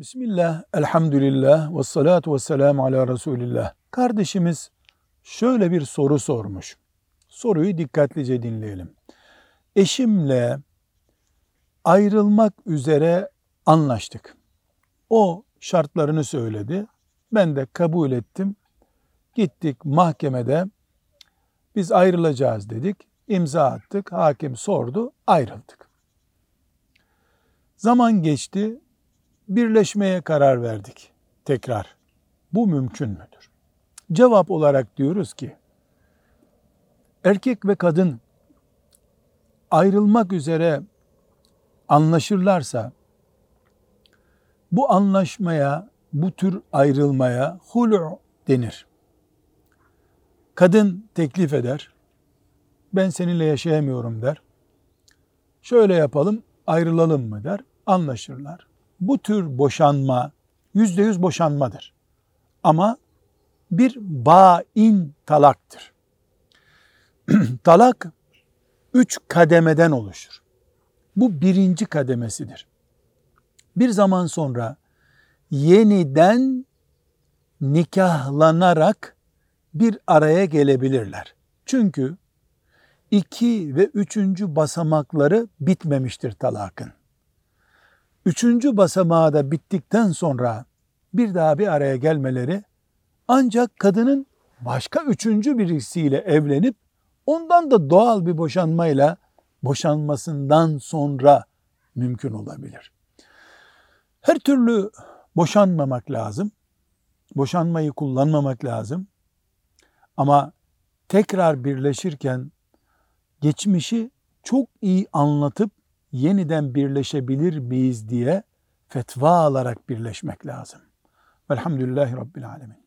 Bismillah, elhamdülillah, ve salatu ve selamu ala Resulillah. Kardeşimiz şöyle bir soru sormuş. Soruyu dikkatlice dinleyelim. Eşimle ayrılmak üzere anlaştık. O şartlarını söyledi. Ben de kabul ettim. Gittik mahkemede biz ayrılacağız dedik. İmza attık. Hakim sordu. Ayrıldık. Zaman geçti birleşmeye karar verdik tekrar. Bu mümkün müdür? Cevap olarak diyoruz ki erkek ve kadın ayrılmak üzere anlaşırlarsa bu anlaşmaya, bu tür ayrılmaya hulu denir. Kadın teklif eder. Ben seninle yaşayamıyorum der. Şöyle yapalım, ayrılalım mı der. Anlaşırlar bu tür boşanma yüzde yüz boşanmadır. Ama bir bain talaktır. Talak üç kademeden oluşur. Bu birinci kademesidir. Bir zaman sonra yeniden nikahlanarak bir araya gelebilirler. Çünkü iki ve üçüncü basamakları bitmemiştir talakın. Üçüncü basamağı da bittikten sonra bir daha bir araya gelmeleri ancak kadının başka üçüncü birisiyle evlenip ondan da doğal bir boşanmayla boşanmasından sonra mümkün olabilir. Her türlü boşanmamak lazım. Boşanmayı kullanmamak lazım. Ama tekrar birleşirken geçmişi çok iyi anlatıp yeniden birleşebilir miyiz diye fetva alarak birleşmek lazım. Velhamdülillahi Rabbil Alemin.